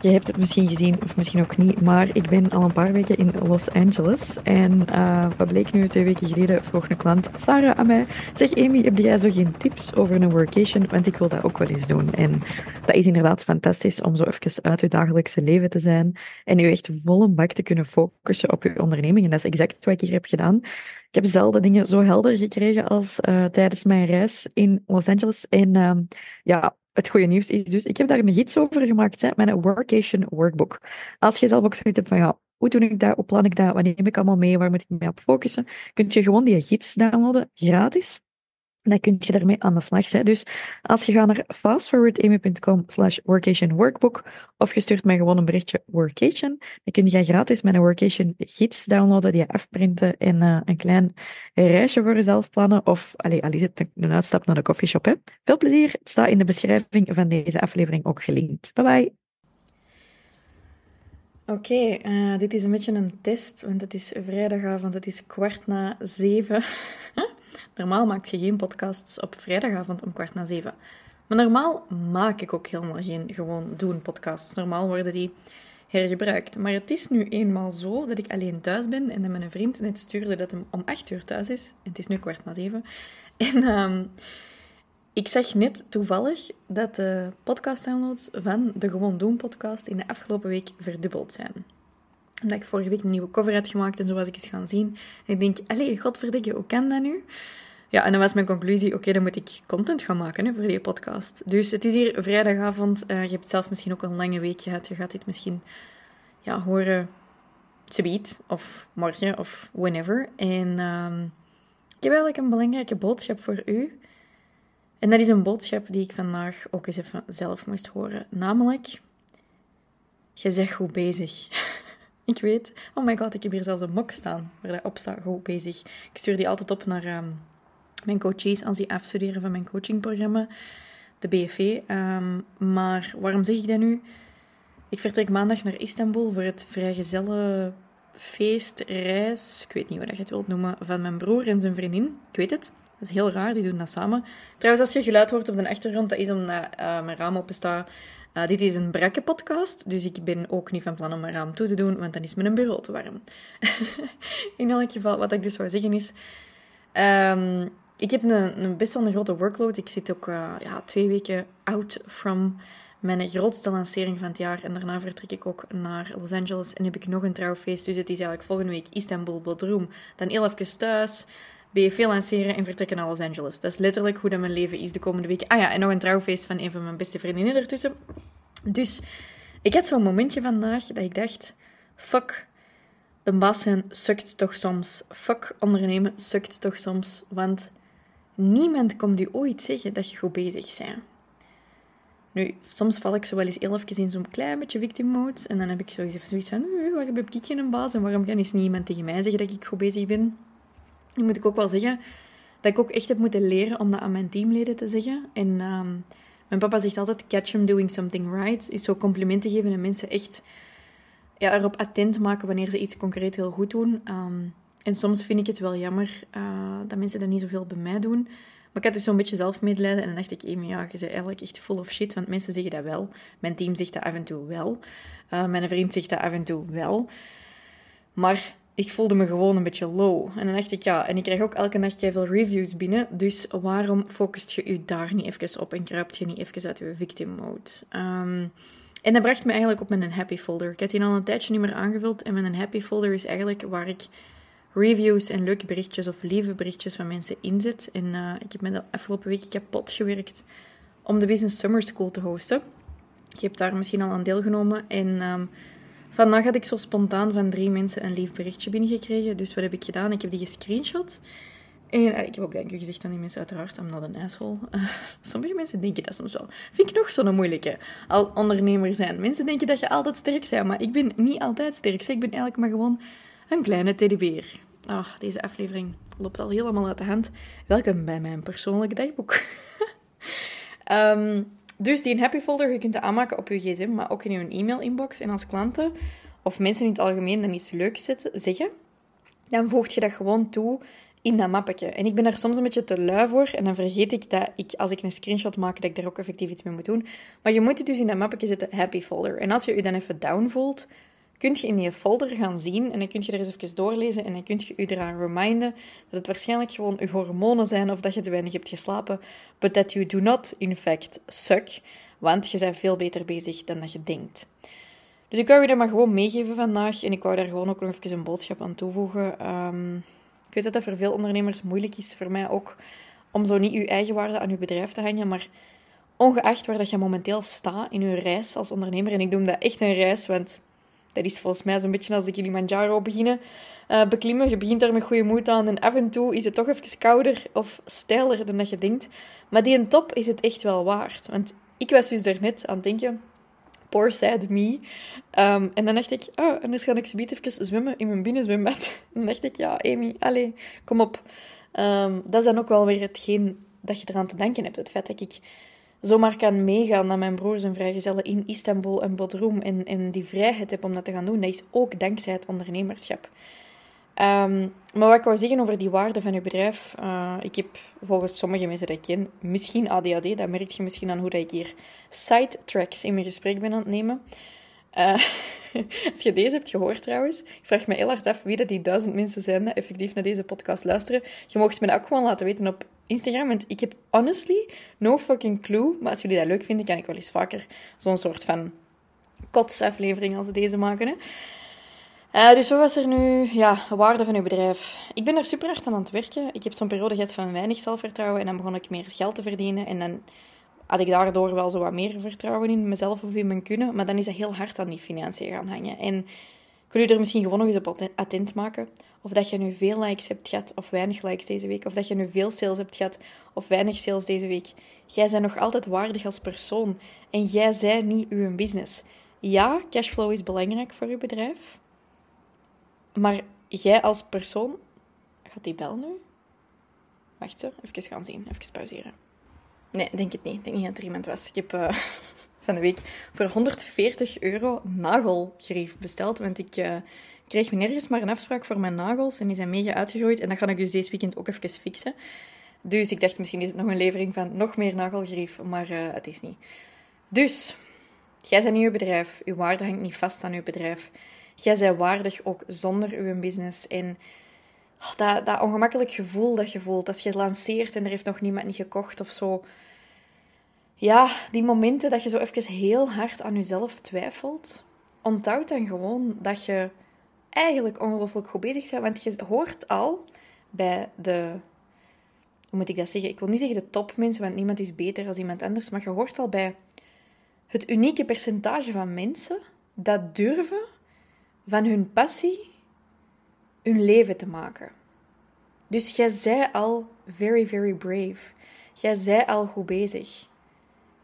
je hebt het misschien gezien of misschien ook niet, maar ik ben al een paar weken in Los Angeles. En uh, wat bleek nu, twee weken geleden vroeg een klant, Sarah, aan mij, zeg Amy, heb jij zo geen tips over een workation? Want ik wil dat ook wel eens doen. En dat is inderdaad fantastisch om zo even uit je dagelijkse leven te zijn en je echt volle bak te kunnen focussen op je onderneming. En dat is exact wat ik hier heb gedaan. Ik heb zelden dingen zo helder gekregen als uh, tijdens mijn reis in Los Angeles. En uh, ja, het goede nieuws is dus, ik heb daar een gids over gemaakt, hè, mijn workation workbook. Als je zelf ook zoiets hebt van, ja, hoe doe ik dat, hoe plan ik dat, wat neem ik allemaal mee, waar moet ik mee op focussen, kun je gewoon die gids downloaden, gratis. Dan kun je daarmee aan de slag. Hè. Dus als je gaat naar fastforwardamy.com slash workation workbook of je stuurt mij gewoon een berichtje workation, dan kun je gratis mijn workation gids downloaden, die je afprinten en uh, een klein reisje voor jezelf plannen. Of, allee, al is een uitstap naar de coffeeshop. Hè. Veel plezier. Het staat in de beschrijving van deze aflevering ook gelinkt. Bye bye. Oké, uh, dit is een beetje een test, want het is vrijdagavond, het is kwart na zeven. Normaal maak je geen podcasts op vrijdagavond om kwart na zeven. Maar normaal maak ik ook helemaal geen gewoon doen podcasts. Normaal worden die hergebruikt. Maar het is nu eenmaal zo dat ik alleen thuis ben en dat mijn vriend net stuurde dat hij om acht uur thuis is. En het is nu kwart na zeven. En um, ik zag net toevallig dat de podcast-downloads van de Gewoon Doen podcast in de afgelopen week verdubbeld zijn. Omdat ik vorige week een nieuwe cover had gemaakt en zo was ik eens gaan zien. En ik denk, allee, godverdikke, hoe kan dat nu? Ja, en dan was mijn conclusie, oké, dan moet ik content gaan maken hè, voor die podcast. Dus het is hier vrijdagavond. Uh, je hebt zelf misschien ook een lange week gehad. Je gaat dit misschien ja, horen subiet of morgen of whenever. En um, ik heb eigenlijk een belangrijke boodschap voor u. En dat is een boodschap die ik vandaag ook eens even zelf moest horen. Namelijk, je zegt goed bezig. ik weet, oh my god, ik heb hier zelfs een mok staan waar dat op staat, goed bezig. Ik stuur die altijd op naar... Um, mijn coaches als die afstuderen van mijn coachingprogramma, de BFV. Um, maar waarom zeg ik dat nu? Ik vertrek maandag naar Istanbul voor het vrijgezelle feestreis, ik weet niet hoe je het wilt noemen, van mijn broer en zijn vriendin. Ik weet het, dat is heel raar, die doen dat samen. Trouwens, als je geluid hoort op de achtergrond, dat is omdat uh, mijn raam open. Uh, dit is een brakke podcast, dus ik ben ook niet van plan om mijn raam toe te doen, want dan is mijn bureau te warm. In elk geval, wat ik dus wou zeggen is... Um, ik heb een, een, best wel een grote workload. Ik zit ook uh, ja, twee weken out from mijn grootste lancering van het jaar. En daarna vertrek ik ook naar Los Angeles en heb ik nog een trouwfeest. Dus het is eigenlijk volgende week Istanbul, Bodrum. Dan heel even thuis, BFV lanceren en vertrekken naar Los Angeles. Dat is letterlijk hoe dat mijn leven is de komende weken. Ah ja, en nog een trouwfeest van een van mijn beste vriendinnen ertussen. Dus ik had zo'n momentje vandaag dat ik dacht... Fuck, de baas zijn sukt toch soms. Fuck, ondernemen sukt toch soms. Want Niemand komt u ooit zeggen dat je goed bezig bent. Nu, soms val ik zo wel eens heel even in zo'n klein beetje victim mode. En dan heb ik zoiets zoiets van, waarom heb ik geen baas? En waarom kan eens niemand tegen mij zeggen dat ik goed bezig ben? Dan moet ik ook wel zeggen dat ik ook echt heb moeten leren om dat aan mijn teamleden te zeggen. En ehm, mijn papa zegt altijd, catch them doing something right. Is zo complimenten geven en mensen echt ja, erop attent maken wanneer ze iets concreet heel goed doen. Um, en soms vind ik het wel jammer uh, dat mensen dat niet zoveel bij mij doen. Maar ik had dus zo'n beetje zelfmedelijden en dan dacht ik, Amy, ja, je bent eigenlijk echt full of shit, want mensen zeggen dat wel. Mijn team zegt dat af en toe wel. Uh, mijn vriend zegt dat af en toe wel. Maar ik voelde me gewoon een beetje low. En dan dacht ik, ja, en ik krijg ook elke nacht veel reviews binnen, dus waarom focust je je daar niet even op en kruipt je niet even uit je victim mode? Um, en dat bracht me eigenlijk op mijn happy folder. Ik had die al een tijdje niet meer aangevuld en mijn happy folder is eigenlijk waar ik reviews en leuke berichtjes of lieve berichtjes van mensen inzet. En uh, ik heb me de afgelopen week kapot gewerkt om de Business Summer School te hosten. Je hebt daar misschien al aan deelgenomen. En um, vandaag had ik zo spontaan van drie mensen een lief berichtje binnengekregen. Dus wat heb ik gedaan? Ik heb die gescreenshot. En uh, ik heb ook dank u gezegd aan die mensen, uiteraard. I'm not an asshole. Uh, sommige mensen denken dat soms wel. Vind ik nog zo'n moeilijke. Al ondernemer zijn. Mensen denken dat je altijd sterk bent. Maar ik ben niet altijd sterk. Ik ben eigenlijk maar gewoon een kleine teddybeer. Ach, deze aflevering loopt al helemaal uit de hand. Welkom bij mijn persoonlijke dagboek. um, dus die happy folder, je kunt het aanmaken op je gsm, maar ook in je e-mail-inbox. En als klanten of mensen in het algemeen dan iets leuks zetten, zeggen, dan voeg je dat gewoon toe in dat mappetje. En ik ben daar soms een beetje te lui voor. En dan vergeet ik dat ik, als ik een screenshot maak, dat ik daar ook effectief iets mee moet doen. Maar je moet het dus in dat mappetje zetten, happy folder. En als je je dan even down voelt, kun je in die folder gaan zien. En dan kun je er eens even doorlezen. En dan kun je je eraan reminden dat het waarschijnlijk gewoon je hormonen zijn. Of dat je te weinig hebt geslapen. But that you do not, in fact, suck. Want je bent veel beter bezig dan dat je denkt. Dus ik wou je dat maar gewoon meegeven vandaag. En ik wou daar gewoon ook nog even een boodschap aan toevoegen. Um, ik weet dat dat voor veel ondernemers moeilijk is, voor mij ook, om zo niet je eigen waarde aan je bedrijf te hangen. Maar ongeacht waar dat je momenteel staat in je reis als ondernemer, en ik noem dat echt een reis, want dat is volgens mij zo'n beetje als de Kilimanjaro beginnen uh, beklimmen. Je begint daar met goede moed aan en af en toe is het toch even kouder of steiler dan dat je denkt. Maar die top is het echt wel waard. Want ik was dus daarnet aan het denken, poor sad me. Um, en dan dacht ik, oh, en dan ga ik zometeen even zwemmen in mijn binnenzwembad. En dan dacht ik, ja, Amy, allez, kom op. Um, dat is dan ook wel weer hetgeen dat je eraan te denken hebt. Het feit dat ik zomaar kan meegaan naar mijn broers en vrijgezellen in Istanbul en Bodrum en, die vrijheid heb om dat te gaan doen, dat is ook dankzij het ondernemerschap. Um, maar wat ik wou zeggen over die waarde van je bedrijf. Uh, ik heb volgens sommige mensen dat ik ken, misschien ADHD. Dat merk je misschien aan hoe dat ik hier sidetracks in mijn gesprek ben aan het nemen. Uh, als je deze hebt gehoord trouwens, ik vraag me heel hard af wie dat die duizend mensen zijn die effectief naar deze podcast luisteren. Je mocht me ook gewoon laten weten op Instagram, want ik heb honestly no fucking clue. Maar als jullie dat leuk vinden, kan ik wel eens vaker zo'n soort van kotsaflevering als deze maken. Hè. Uh, dus wat was er nu? Ja, waarde van uw bedrijf. Ik ben er super hard aan aan het werken. Ik heb zo'n periode gehad van weinig zelfvertrouwen en dan begon ik meer geld te verdienen. En dan had ik daardoor wel zo wat meer vertrouwen in mezelf of in mijn kunnen. Maar dan is dat heel hard aan die financiën gaan hangen. En ik wil er misschien gewoon nog eens op attent maken. Of dat je nu veel likes hebt gehad of weinig likes deze week. Of dat je nu veel sales hebt gehad of weinig sales deze week. Jij bent nog altijd waardig als persoon. En jij zij niet uw business. Ja, cashflow is belangrijk voor je bedrijf. Maar jij als persoon... Gaat die bel nu? Wacht, even gaan zien. Even pauzeren. Nee, denk het niet. Ik denk niet dat er iemand was. Ik heb uh, van de week voor 140 euro nagelgrief besteld. Want ik uh, kreeg nergens maar een afspraak voor mijn nagels. En die zijn mega uitgegroeid. En dat ga ik dus deze weekend ook even fixen. Dus ik dacht, misschien is het nog een levering van nog meer nagelgrief. Maar uh, het is niet. Dus, jij bent je bedrijf. Uw waarde hangt niet vast aan uw bedrijf. Jij bent waardig ook zonder uw business. En oh, dat, dat ongemakkelijk gevoel dat je voelt als je lanceert en er heeft nog niemand niet gekocht of zo. Ja, die momenten dat je zo even heel hard aan jezelf twijfelt. Onthoud dan gewoon dat je eigenlijk ongelooflijk goed bezig bent. Want je hoort al bij de... Hoe moet ik dat zeggen? Ik wil niet zeggen de topmensen, want niemand is beter dan iemand anders. Maar je hoort al bij het unieke percentage van mensen dat durven van hun passie hun leven te maken. Dus jij zij al very, very brave. Jij zij al goed bezig.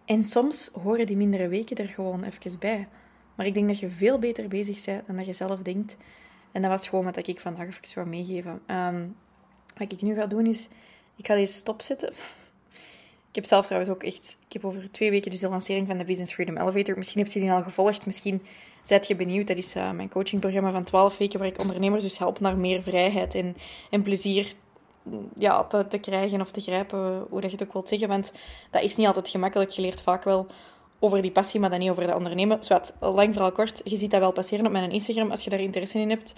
En soms horen die mindere weken er gewoon even bij. Maar ik denk dat je veel beter bezig bent dan dat je zelf denkt. En dat was gewoon wat ik vandaag even wil meegeven. Ehm, wat ik nu ga doen is, ik ga deze stopzetten. Ik heb zelf trouwens ook echt, ik heb over twee weken dus de lancering van de Business Freedom Elevator. Misschien heb je die al gevolgd, misschien Zet je benieuwd? Dat is uh, mijn coachingprogramma van 12 weken, waar ik ondernemers dus help naar meer vrijheid en, en plezier ja, te, te krijgen of te grijpen, hoe dat je het ook wilt zeggen. Want dat is niet altijd gemakkelijk. Je leert vaak wel over die passie, maar dan niet over dat ondernemen. Zwat, lang vooral kort, je ziet dat wel passeren op mijn Instagram als je daar interesse in hebt.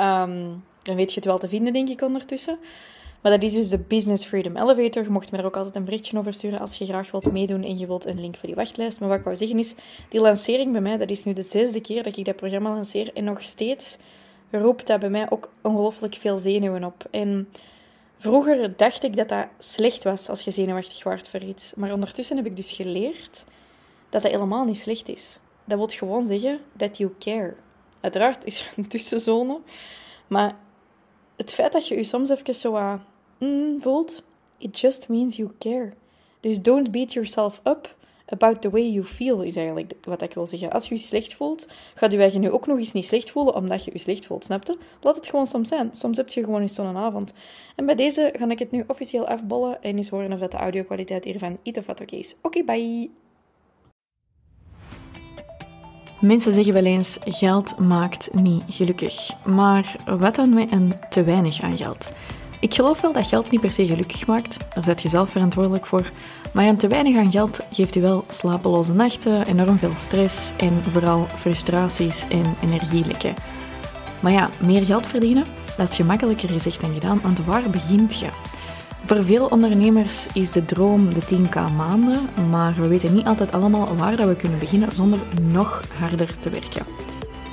Um, dan weet je het wel te vinden, denk ik, ondertussen. Maar dat is dus de Business Freedom Elevator. Je mocht me er ook altijd een berichtje over sturen als je graag wilt meedoen en je wilt een link voor die wachtlijst. Maar wat ik wou zeggen is, die lancering bij mij, dat is nu de zesde keer dat ik dat programma lanceer. En nog steeds roept dat bij mij ook ongelooflijk veel zenuwen op. En vroeger dacht ik dat dat slecht was als je zenuwachtig wordt voor iets. Maar ondertussen heb ik dus geleerd dat dat helemaal niet slecht is. Dat wil gewoon zeggen that you care. Uiteraard is er een tussenzone, maar het feit dat je je soms even zo mm, voelt, it just means you care. Dus don't beat yourself up about the way you feel, is eigenlijk wat ik wil zeggen. Als je je slecht voelt, gaat je eigen nu ook nog eens niet slecht voelen omdat je je slecht voelt, snapte? Laat het gewoon soms zijn. Soms heb je gewoon eens zo'n avond. En bij deze ga ik het nu officieel afbollen en eens horen of de audio-kwaliteit hiervan iets of wat oké is. Oké, bye! Mensen zeggen wel eens: geld maakt niet gelukkig. Maar wat dan met een te weinig aan geld? Ik geloof wel dat geld niet per se gelukkig maakt, daar zet je zelf verantwoordelijk voor. Maar een te weinig aan geld geeft u wel slapeloze nachten, enorm veel stress en vooral frustraties en energielekken. Maar ja, meer geld verdienen, dat is gemakkelijker gezegd dan gedaan, want waar begint je? Voor veel ondernemers is de droom de 10k maanden, maar we weten niet altijd allemaal waar we kunnen beginnen zonder nog harder te werken.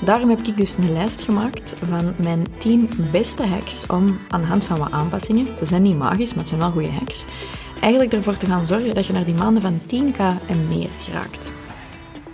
Daarom heb ik dus een lijst gemaakt van mijn 10 beste hacks om aan de hand van wat aanpassingen, ze zijn niet magisch, maar het zijn wel goede hacks, eigenlijk ervoor te gaan zorgen dat je naar die maanden van 10k en meer geraakt.